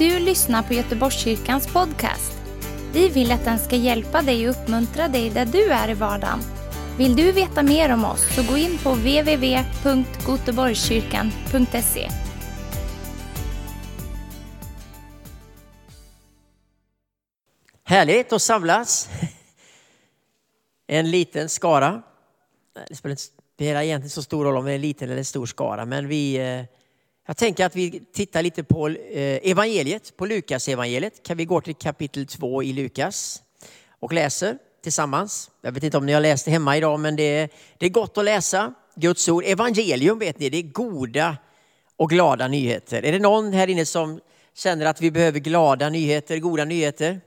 du lyssnar på Göteborgskyrkans podcast. Vi vill att den ska hjälpa dig och uppmuntra dig där du är i vardagen. Vill du veta mer om oss så gå in på www.goteborgskyrkan.se. Härligt att samlas. En liten skara. Det spelar inte egentligen så stor roll om det är en liten eller stor skara, men vi, eh, jag tänker att vi tittar lite på eh, evangeliet, på Lukas evangeliet. Kan vi gå till kapitel 2 i Lukas och läser tillsammans. Jag vet inte om ni har läst det hemma idag, men det är, det är gott att läsa. Guds ord, evangelium vet ni, det är goda och glada nyheter. Är det någon här inne som känner att vi behöver glada nyheter, goda nyheter?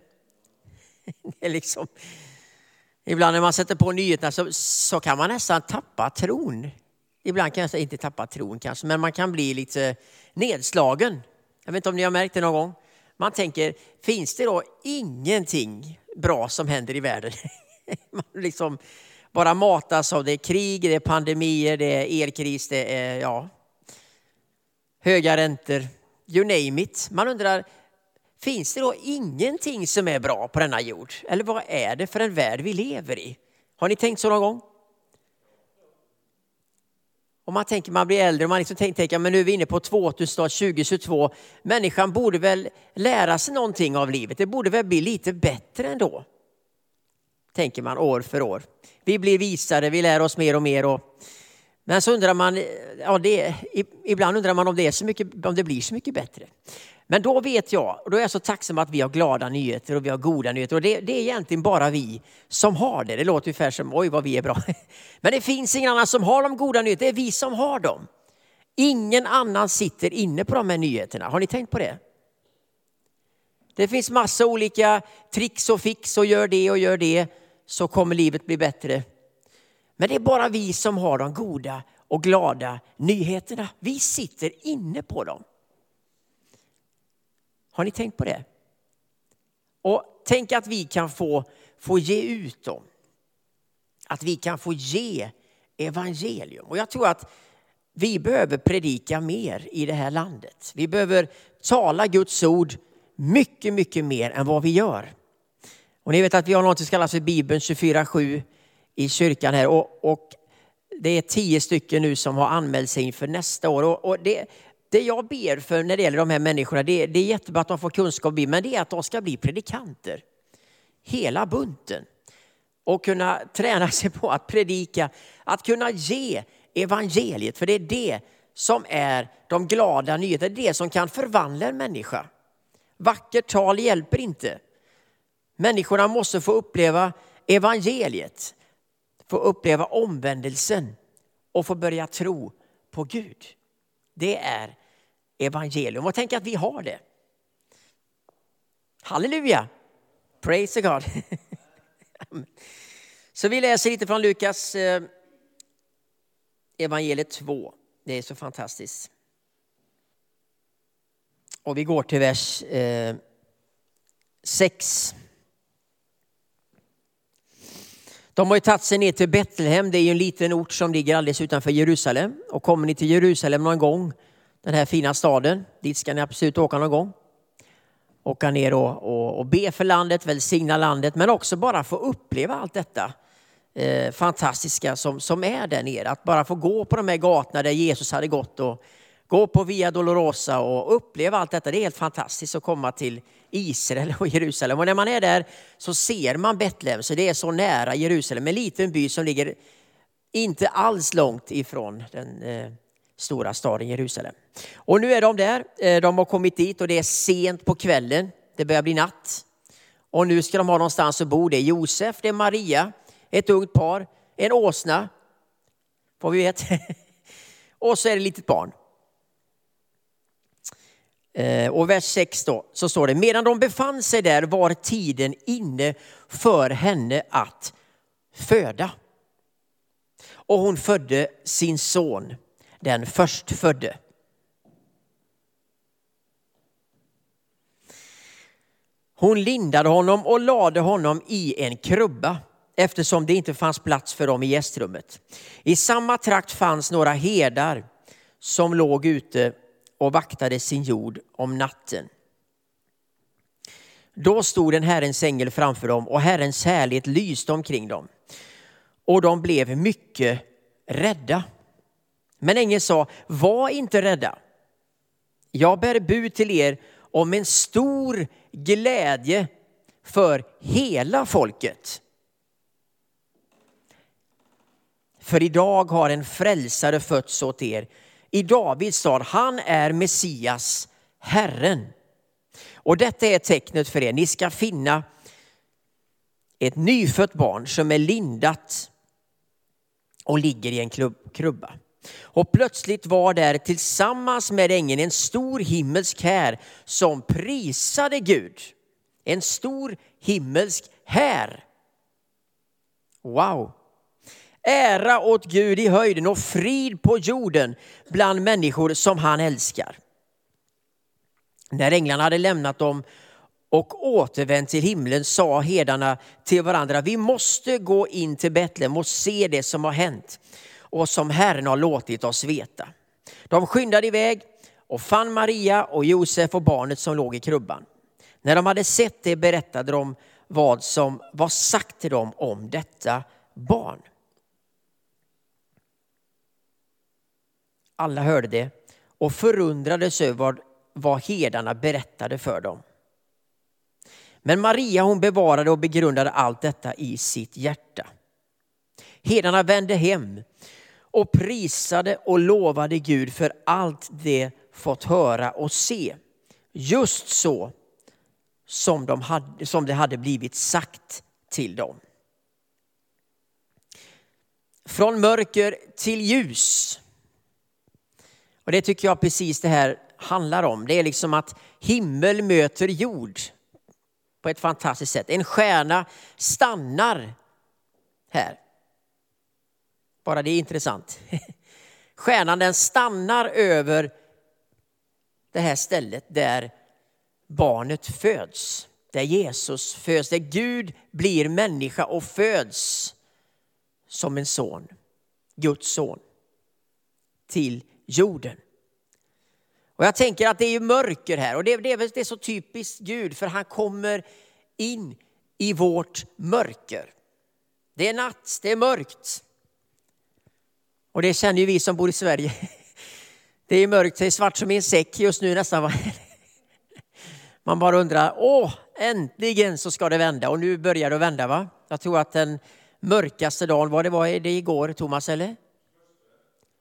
Det är liksom, ibland när man sätter på nyheterna så, så kan man nästan tappa tron. Ibland kan jag säga, inte tappa tron kanske, men man kan bli lite nedslagen. Jag vet inte om ni har märkt det någon gång. Man tänker, finns det då ingenting bra som händer i världen? Man liksom bara matas av det är krig, det är pandemier, det är elkris, det är ja, höga räntor, you name it. Man undrar, finns det då ingenting som är bra på denna jord? Eller vad är det för en värld vi lever i? Har ni tänkt så någon gång? Och man tänker man blir äldre och man liksom tänker, tänker men nu är vi inne på 2022. Människan borde väl lära sig någonting av livet. Det borde väl bli lite bättre ändå. Tänker man år för år. Vi blir visare, vi lär oss mer och mer. Och, men så undrar man, ja, det, ibland undrar man om det, är så mycket, om det blir så mycket bättre. Men då vet jag, och då är jag så tacksam att vi har glada nyheter och vi har goda nyheter. Och det, det är egentligen bara vi som har det. Det låter ungefär som, oj vad vi är bra. Men det finns ingen annan som har de goda nyheterna, det är vi som har dem. Ingen annan sitter inne på de här nyheterna. Har ni tänkt på det? Det finns massa olika tricks och fix och gör det och gör det så kommer livet bli bättre. Men det är bara vi som har de goda och glada nyheterna. Vi sitter inne på dem. Har ni tänkt på det? Och tänk att vi kan få, få ge ut dem. Att vi kan få ge evangelium. Och jag tror att vi behöver predika mer i det här landet. Vi behöver tala Guds ord mycket, mycket mer än vad vi gör. Och ni vet att vi har något som kallas för Bibeln 24-7 i kyrkan här. Och, och, det är tio stycken nu som har anmält sig inför nästa år. Och, och det, det jag ber för när det gäller de här människorna, det, det är jättebra att de får kunskap, men det är att de ska bli predikanter. Hela bunten. Och kunna träna sig på att predika, att kunna ge evangeliet. För det är det som är de glada nyheterna, det det som kan förvandla en människa. Vackert tal hjälper inte. Människorna måste få uppleva evangeliet, få uppleva omvändelsen och få börja tro på Gud. Det är evangelium. Och tänk att vi har det. Halleluja! Praise the God. Så vi läser lite från Lukas eh, evangeliet 2. Det är så fantastiskt. Och vi går till vers eh, 6. De har ju tagit sig ner till Betlehem, det är ju en liten ort som ligger alldeles utanför Jerusalem. Och kommer ni till Jerusalem någon gång den här fina staden. Dit ska ni absolut åka någon gång. Åka ner och, och, och be för landet, välsigna landet, men också bara få uppleva allt detta eh, fantastiska som, som är där nere. Att bara få gå på de här gatorna där Jesus hade gått och gå på Via Dolorosa och uppleva allt detta. Det är helt fantastiskt att komma till Israel och Jerusalem. Och när man är där så ser man Betlehem, så det är så nära Jerusalem. En liten by som ligger inte alls långt ifrån den eh, stora staden Jerusalem. Och nu är de där, eh, de har kommit dit och det är sent på kvällen, det börjar bli natt. Och nu ska de ha någonstans att bo. Det är Josef, det är Maria, ett ungt par, en åsna, vad vi vet. och så är det ett litet barn. Eh, och vers 6 då, så står det, medan de befann sig där var tiden inne för henne att föda. Och hon födde sin son den förstfödde. Hon lindade honom och lade honom i en krubba eftersom det inte fanns plats för dem i gästrummet. I samma trakt fanns några herdar som låg ute och vaktade sin jord om natten. Då stod en Herrens ängel framför dem och Herrens härlighet lyste omkring dem. Och de blev mycket rädda. Men ängeln sa, var inte rädda. Jag bär bud till er om en stor glädje för hela folket. För idag har en frälsare fötts åt er i Davids stad. Han är Messias, Herren. Och detta är tecknet för er. Ni ska finna ett nyfött barn som är lindat och ligger i en krubba. Och plötsligt var där tillsammans med ängeln en stor himmelsk här som prisade Gud. En stor himmelsk här. Wow! Ära åt Gud i höjden och frid på jorden bland människor som han älskar. När änglarna hade lämnat dem och återvänt till himlen sa hedarna till varandra, vi måste gå in till Betlehem och se det som har hänt och som Herren har låtit oss veta. De skyndade iväg och fann Maria och Josef och barnet som låg i krubban. När de hade sett det berättade de vad som var sagt till dem om detta barn. Alla hörde det och förundrades över vad, vad herdarna berättade för dem. Men Maria hon bevarade och begrundade allt detta i sitt hjärta. Herdarna vände hem och prisade och lovade Gud för allt de fått höra och se. Just så som, de hade, som det hade blivit sagt till dem. Från mörker till ljus. Och det tycker jag precis det här handlar om. Det är liksom att himmel möter jord på ett fantastiskt sätt. En stjärna stannar här. Bara det är intressant. Stjärnan den stannar över det här stället där barnet föds. Där Jesus föds, där Gud blir människa och föds som en son. Guds son. Till jorden. Och jag tänker att det är mörker här och det, det, det är så typiskt Gud för han kommer in i vårt mörker. Det är natt, det är mörkt. Och det känner ju vi som bor i Sverige. Det är mörkt, det är svart som i en säck just nu nästan. Man bara undrar, åh, äntligen så ska det vända. Och nu börjar det vända va? Jag tror att den mörkaste dagen, var det var det igår Thomas eller?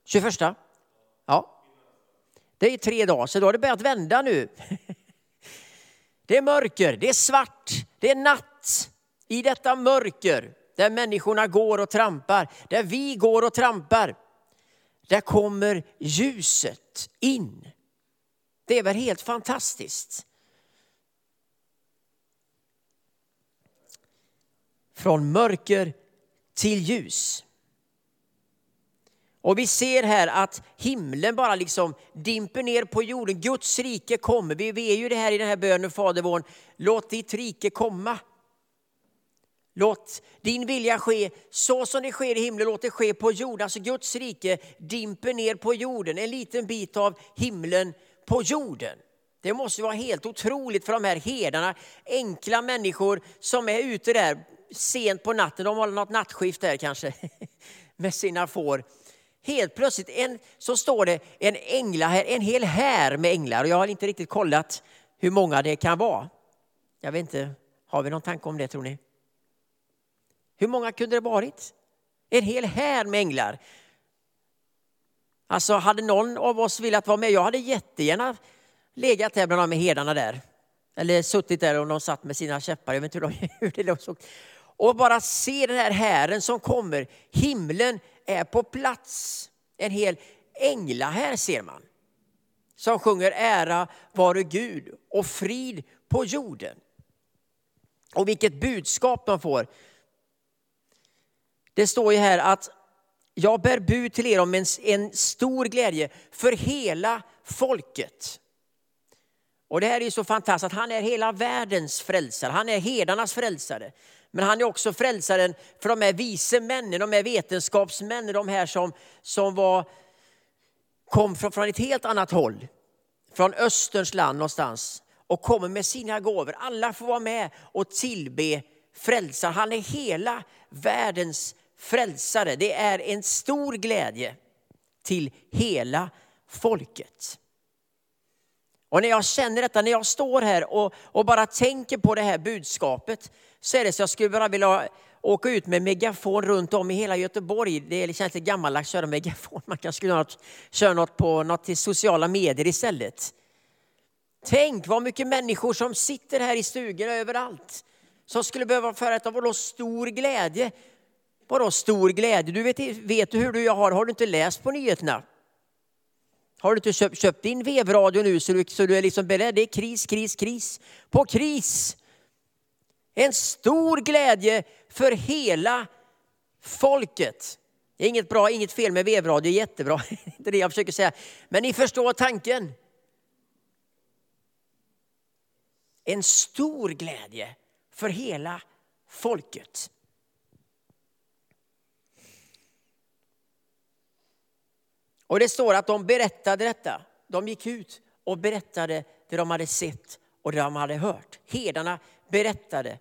21? Ja. Det är tre dagar, så då har det börjat vända nu. Det är mörker, det är svart, det är natt. I detta mörker där människorna går och trampar, där vi går och trampar, där kommer ljuset in. Det är väl helt fantastiskt. Från mörker till ljus. Och vi ser här att himlen bara liksom dimper ner på jorden. Guds rike kommer. Vi är ju det här i den här bönen, Fader vår. Låt ditt rike komma. Låt din vilja ske så som det sker i himlen, låt det ske på jorden. Alltså Guds rike dimper ner på jorden, en liten bit av himlen på jorden. Det måste vara helt otroligt för de här herdarna, enkla människor som är ute där sent på natten. De har något nattskift där kanske med sina får. Helt plötsligt en, så står det en ängla här, en hel här med änglar. Och jag har inte riktigt kollat hur många det kan vara. Jag vet inte, har vi någon tanke om det tror ni? Hur många kunde det varit? En hel här med änglar. Alltså hade någon av oss velat vara med, jag hade jättegärna legat där bland de herdarna där. Eller suttit där och de satt med sina käppar, jag vet inte hur det såg Och bara se den här hären som kommer. Himlen är på plats. En hel ängla här ser man. Som sjunger ära vare Gud och frid på jorden. Och vilket budskap de får. Det står ju här att jag bär bud till er om en, en stor glädje för hela folket. Och det här är så fantastiskt att han är hela världens frälsare. Han är hedarnas frälsare. Men han är också frälsaren för de här vise männen, de här vetenskapsmännen, de här som, som var, kom från, från ett helt annat håll. Från Österns land någonstans. och kommer med sina gåvor. Alla får vara med och tillbe frälsaren. Han är hela världens frälsare. Det är en stor glädje till hela folket. Och när jag känner detta, när jag står här och, och bara tänker på det här budskapet, så är det så jag skulle bara vilja åka ut med megafon runt om i hela Göteborg. Det känns lite gammaldags att köra megafon. Man kanske skulle något, köra något på något till sociala medier istället. Tänk vad mycket människor som sitter här i stugorna överallt. Som skulle behöva föra ett vadå stor glädje. Vadå stor glädje? Du vet, vet du hur du jag har? Har du inte läst på nyheterna? Har du inte köpt, köpt din vevradio nu så du, så du är liksom beredd? Det är kris, kris, kris på kris. En stor glädje för hela folket. Det är inget bra, inget fel med vevradio, jättebra. Det är inte det jag försöker säga. Men ni förstår tanken. En stor glädje för hela folket. Och det står att de berättade detta. De gick ut och berättade det de hade sett och det de hade hört. Hedarna berättade.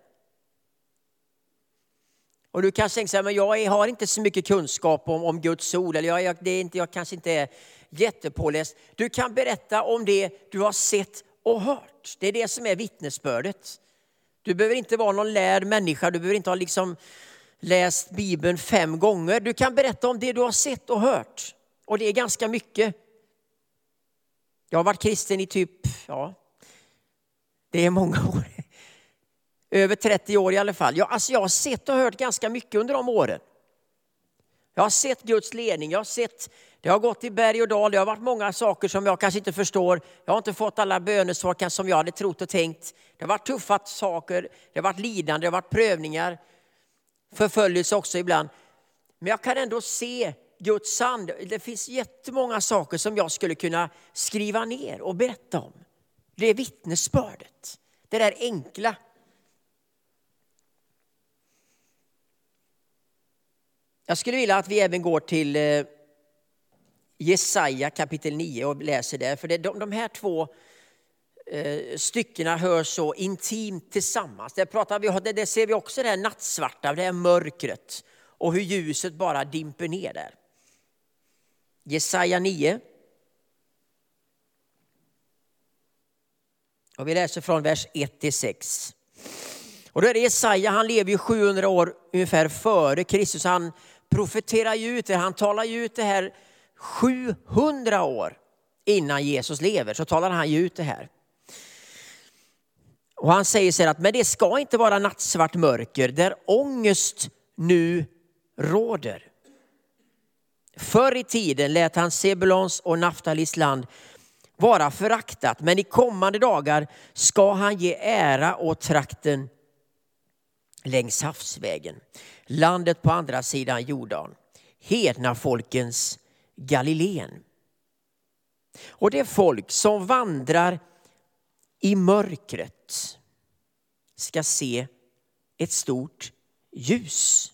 Och du kanske tänker så här, men jag har inte så mycket kunskap om, om Guds ord, eller jag, det är inte, jag kanske inte är jättepåläst. Du kan berätta om det du har sett och hört. Det är det som är vittnesbördet. Du behöver inte vara någon lärd människa, du behöver inte ha liksom läst Bibeln fem gånger. Du kan berätta om det du har sett och hört. Och det är ganska mycket. Jag har varit kristen i typ, ja, det är många år. Över 30 år i alla fall. Jag, alltså jag har sett och hört ganska mycket under de åren. Jag har sett Guds ledning, jag har sett, det har gått i berg och dal, det har varit många saker som jag kanske inte förstår. Jag har inte fått alla bönesvar som jag hade trott och tänkt. Det har varit tuffa saker, det har varit lidande, det har varit prövningar, förföljelse också ibland. Men jag kan ändå se Guds hand. Det finns jättemånga saker som jag skulle kunna skriva ner och berätta om. Det är vittnesbördet, det där enkla. Jag skulle vilja att vi även går till eh, Jesaja kapitel 9 och läser där. För de, här två eh, styckena hör så intimt tillsammans. Där, pratar vi, där ser vi också det här nattsvarta, det här mörkret och hur ljuset bara dimper ner där. Jesaja 9. Och vi läser från vers 1 till 6. Och då är det Jesaja, han lever ju 700 år ungefär före Kristus. Han profeterar ju ut det, han talar ju ut det här 700 år innan Jesus lever. Så talar han ju ut det här. Och han säger så här att, men det ska inte vara nattsvart mörker där ångest nu råder. Förr i tiden lät han Sebulons och Naftalis land vara föraktat, men i kommande dagar ska han ge ära åt trakten längs havsvägen, landet på andra sidan Jordan, hedna folkens Galileen. Och det folk som vandrar i mörkret ska se ett stort ljus.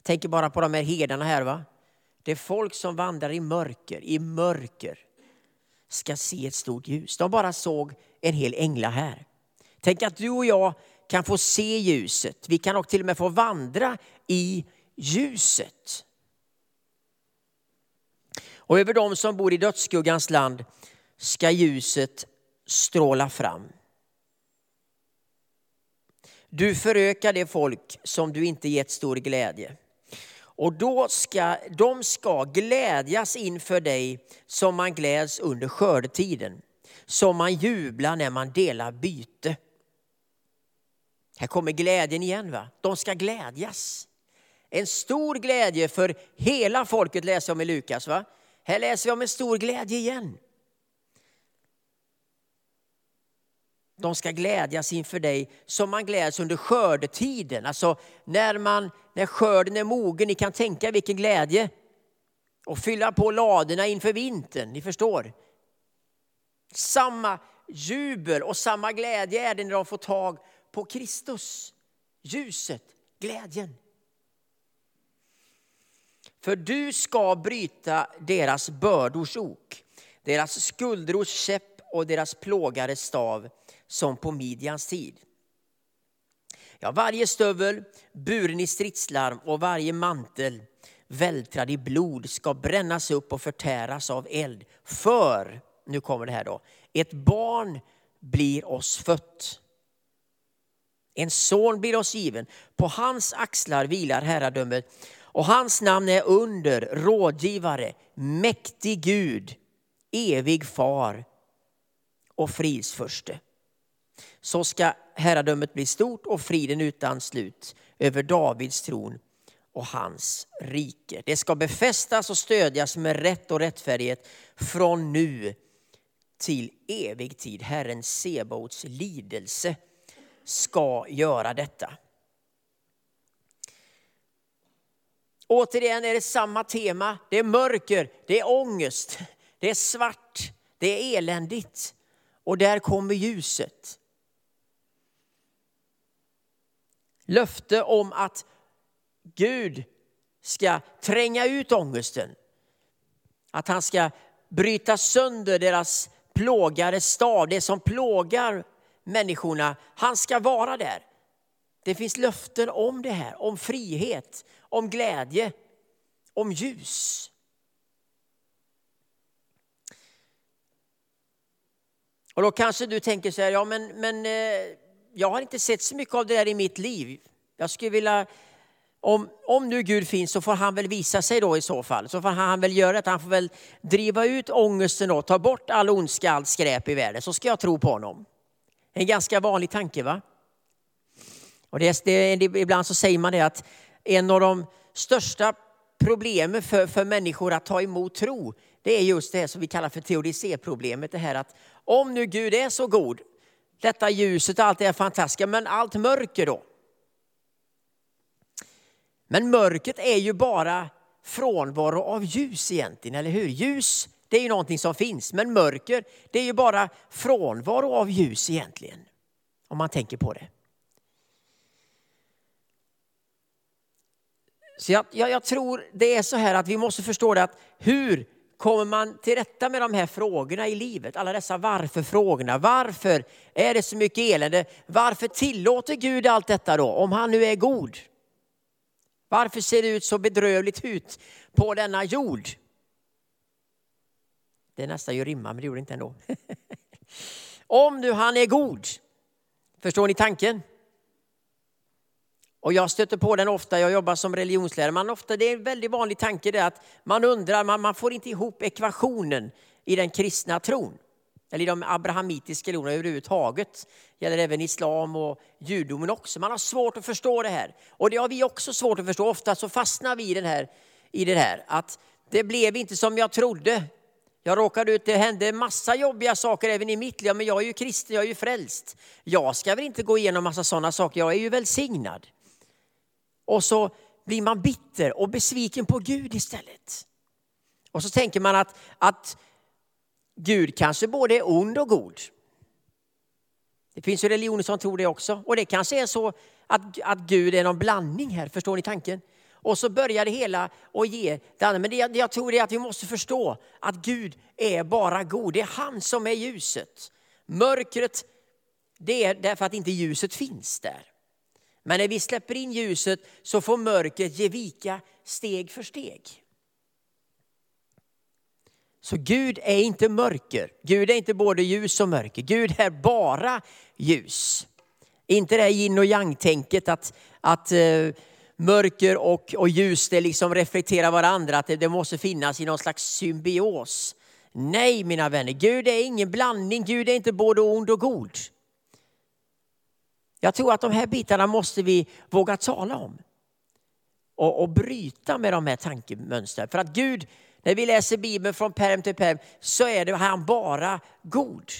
Jag tänker bara på de här herdarna här. va. Det är folk som vandrar i mörker, i mörker ska se ett stort ljus. De bara såg en hel ängla här. Tänk att du och jag kan få se ljuset. Vi kan också till och med få vandra i ljuset. Och över dem som bor i dödsskuggans land ska ljuset stråla fram. Du förökar det folk som du inte gett stor glädje. Och då ska, de ska glädjas inför dig som man gläds under skördetiden. Som man jublar när man delar byte. Här kommer glädjen igen. va? De ska glädjas. En stor glädje för hela folket läser vi om i Lukas. Va? Här läser vi om en stor glädje igen. De ska glädjas inför dig som man gläds under skördetiden. Alltså när, man, när skörden är mogen. Ni kan tänka vilken glädje. Och fylla på ladorna inför vintern. Ni förstår. Samma jubel och samma glädje är det när de får tag på Kristus. Ljuset, glädjen. För du ska bryta deras bördors ok, deras skuldrors käpp och deras plågares stav som på Midjans tid. Ja, varje stövel buren i stridslarm och varje mantel vältrad i blod ska brännas upp och förtäras av eld. För, nu kommer det här då, ett barn blir oss fött. En son blir oss given. På hans axlar vilar herradömet och hans namn är under, rådgivare, mäktig Gud, evig far och fridsförste. Så ska herradömet bli stort och friden utan slut över Davids tron och hans rike. Det ska befästas och stödjas med rätt och rättfärdighet från nu till evig tid. Herren Sebaots lidelse ska göra detta. Återigen är det samma tema. Det är mörker, det är ångest, det är svart, det är eländigt. Och där kommer ljuset. Löfte om att Gud ska tränga ut ångesten. Att han ska bryta sönder deras plågade stav, det som plågar människorna. Han ska vara där. Det finns löften om det här, om frihet, om glädje, om ljus. Och då kanske du tänker så här, ja men, men eh, jag har inte sett så mycket av det där i mitt liv. Jag skulle vilja, om, om nu Gud finns så får han väl visa sig då i så fall. Så får han väl göra det, han får väl driva ut ångesten och ta bort all ondska, allt skräp i världen. Så ska jag tro på honom. En ganska vanlig tanke va? Och det, det, ibland så säger man det att en av de största problemen för, för människor att ta emot tro, det är just det som vi kallar för teodicéproblemet. Det här att om nu Gud är så god, detta ljuset och allt det här fantastiska, men allt mörker då? Men mörkret är ju bara frånvaro av ljus egentligen, eller hur? Ljus, det är ju någonting som finns, men mörker, det är ju bara frånvaro av ljus egentligen. Om man tänker på det. Så jag, jag, jag, tror det är så här att vi måste förstå det att hur kommer man till rätta med de här frågorna i livet? Alla dessa varför-frågorna. Varför är det så mycket elände? Varför tillåter Gud allt detta då, om han nu är god? Varför ser det ut så bedrövligt ut på denna jord? Det är nästan ju rimma, men det gjorde det inte ändå. om nu han är god. Förstår ni tanken? Och jag stöter på den ofta, jag jobbar som religionslärare. Man ofta, det är en väldigt vanlig tanke det att man undrar, man, man får inte ihop ekvationen i den kristna tron. Eller i de abrahamitiska religionerna överhuvudtaget. Det gäller även islam och judomen också. Man har svårt att förstå det här. Och det har vi också svårt att förstå. Ofta så fastnar vi i, den här, i det här att det blev inte som jag trodde. Jag råkade ut, det hände massa jobbiga saker även i mitt liv. Men jag är ju kristen, jag är ju frälst. Jag ska väl inte gå igenom massa sådana saker, jag är ju välsignad. Och så blir man bitter och besviken på Gud istället. Och så tänker man att, att Gud kanske både är ond och god. Det finns ju religioner som tror det också. Och det kanske är så att, att Gud är någon blandning här, förstår ni tanken? Och så börjar det hela och ge det andra. Men det, det jag tror är att vi måste förstå att Gud är bara god. Det är han som är ljuset. Mörkret, det är därför att inte ljuset finns där. Men när vi släpper in ljuset så får mörkret ge vika steg för steg. Så Gud är inte mörker. Gud är inte både ljus och mörker. Gud är bara ljus. Inte det här yin och yang-tänket att, att uh, mörker och, och ljus det liksom reflekterar varandra, att det, det måste finnas i någon slags symbios. Nej mina vänner, Gud är ingen blandning. Gud är inte både ond och god. Jag tror att de här bitarna måste vi våga tala om. Och, och bryta med de här tankemönstren. För att Gud, när vi läser Bibeln från perm till perm, så är det han bara god.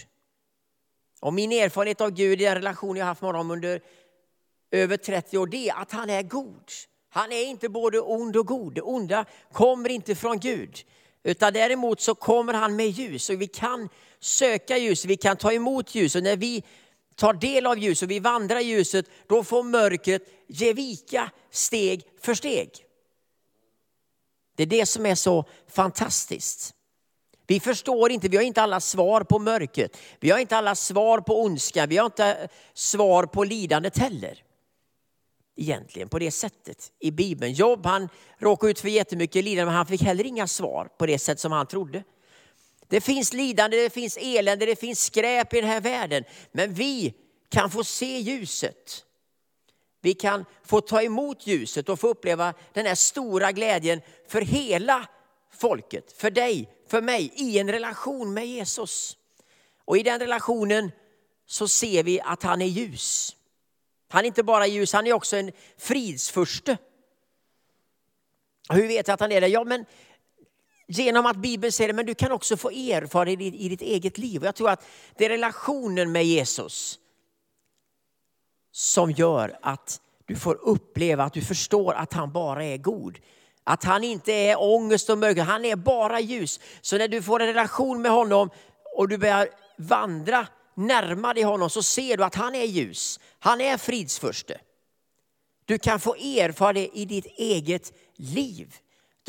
Och min erfarenhet av Gud i den relation jag haft med honom under över 30 år, det är att han är god. Han är inte både ond och god. Det onda kommer inte från Gud. Utan däremot så kommer han med ljus och vi kan söka ljus, vi kan ta emot ljus. Och när vi tar del av ljuset, vi vandrar i ljuset, då får mörkret ge vika steg för steg. Det är det som är så fantastiskt. Vi förstår inte, vi har inte alla svar på mörkret. Vi har inte alla svar på ondskan, vi har inte svar på lidandet heller. Egentligen på det sättet i Bibeln. Jobb han råkade ut för jättemycket lidande men han fick heller inga svar på det sätt som han trodde. Det finns lidande, det finns elände, det finns skräp i den här världen. Men vi kan få se ljuset. Vi kan få ta emot ljuset och få uppleva den här stora glädjen för hela folket, för dig, för mig, i en relation med Jesus. Och i den relationen så ser vi att han är ljus. Han är inte bara ljus, han är också en fridsfurste. Hur vet jag att han är det? Ja, men genom att Bibeln säger det, men du kan också få erfara det i ditt eget liv. Och jag tror att det är relationen med Jesus som gör att du får uppleva att du förstår att han bara är god. Att han inte är ångest och mörker, han är bara ljus. Så när du får en relation med honom och du börjar vandra närmare honom så ser du att han är ljus. Han är fridsförste. Du kan få erfara det i ditt eget liv.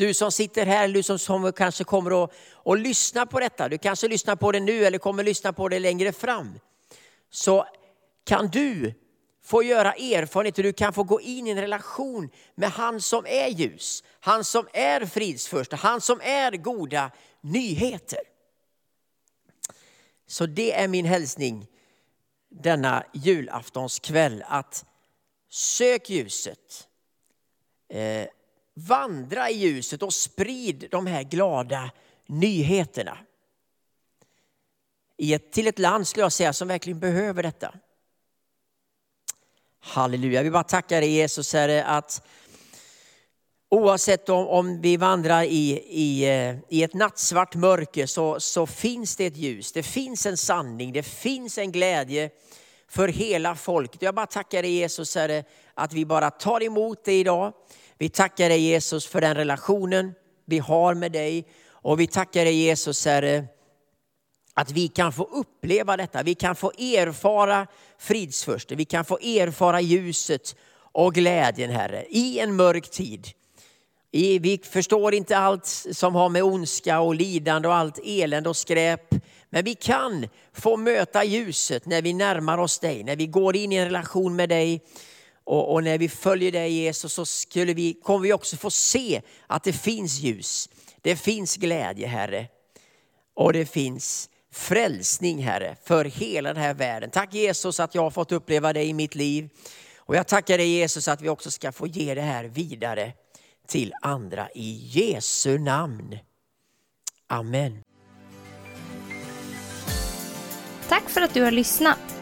Du som sitter här, du som, som kanske kommer att, att lyssna på detta. Du kanske lyssnar på det nu eller kommer lyssna på det längre fram. Så kan du få göra erfarenheter, du kan få gå in i en relation med han som är ljus, han som är fridsförsta, han som är goda nyheter. Så det är min hälsning denna julaftonskväll, att sök ljuset, eh, vandra i ljuset och sprid de här glada nyheterna. I ett, till ett land skulle jag säga som verkligen behöver detta. Halleluja, vi bara tackar dig Jesus Herre att oavsett om, om vi vandrar i, i, eh, i ett nattsvart mörker så, så finns det ett ljus, det finns en sanning, det finns en glädje för hela folket. Jag bara tackar dig Jesus Herre att vi bara tar emot det idag. Vi tackar dig Jesus för den relationen vi har med dig och vi tackar dig Jesus Herre att vi kan få uppleva detta, vi kan få erfara fridsförste, vi kan få erfara ljuset och glädjen Herre i en mörk tid. Vi förstår inte allt som har med ondska och lidande och allt elände och skräp. Men vi kan få möta ljuset när vi närmar oss dig, när vi går in i en relation med dig. Och, och när vi följer dig Jesus så skulle vi, kommer vi också få se att det finns ljus. Det finns glädje Herre. Och det finns frälsning Herre för hela den här världen. Tack Jesus att jag har fått uppleva det i mitt liv. Och jag tackar dig Jesus att vi också ska få ge det här vidare till andra i Jesu namn. Amen. Tack för att du har lyssnat.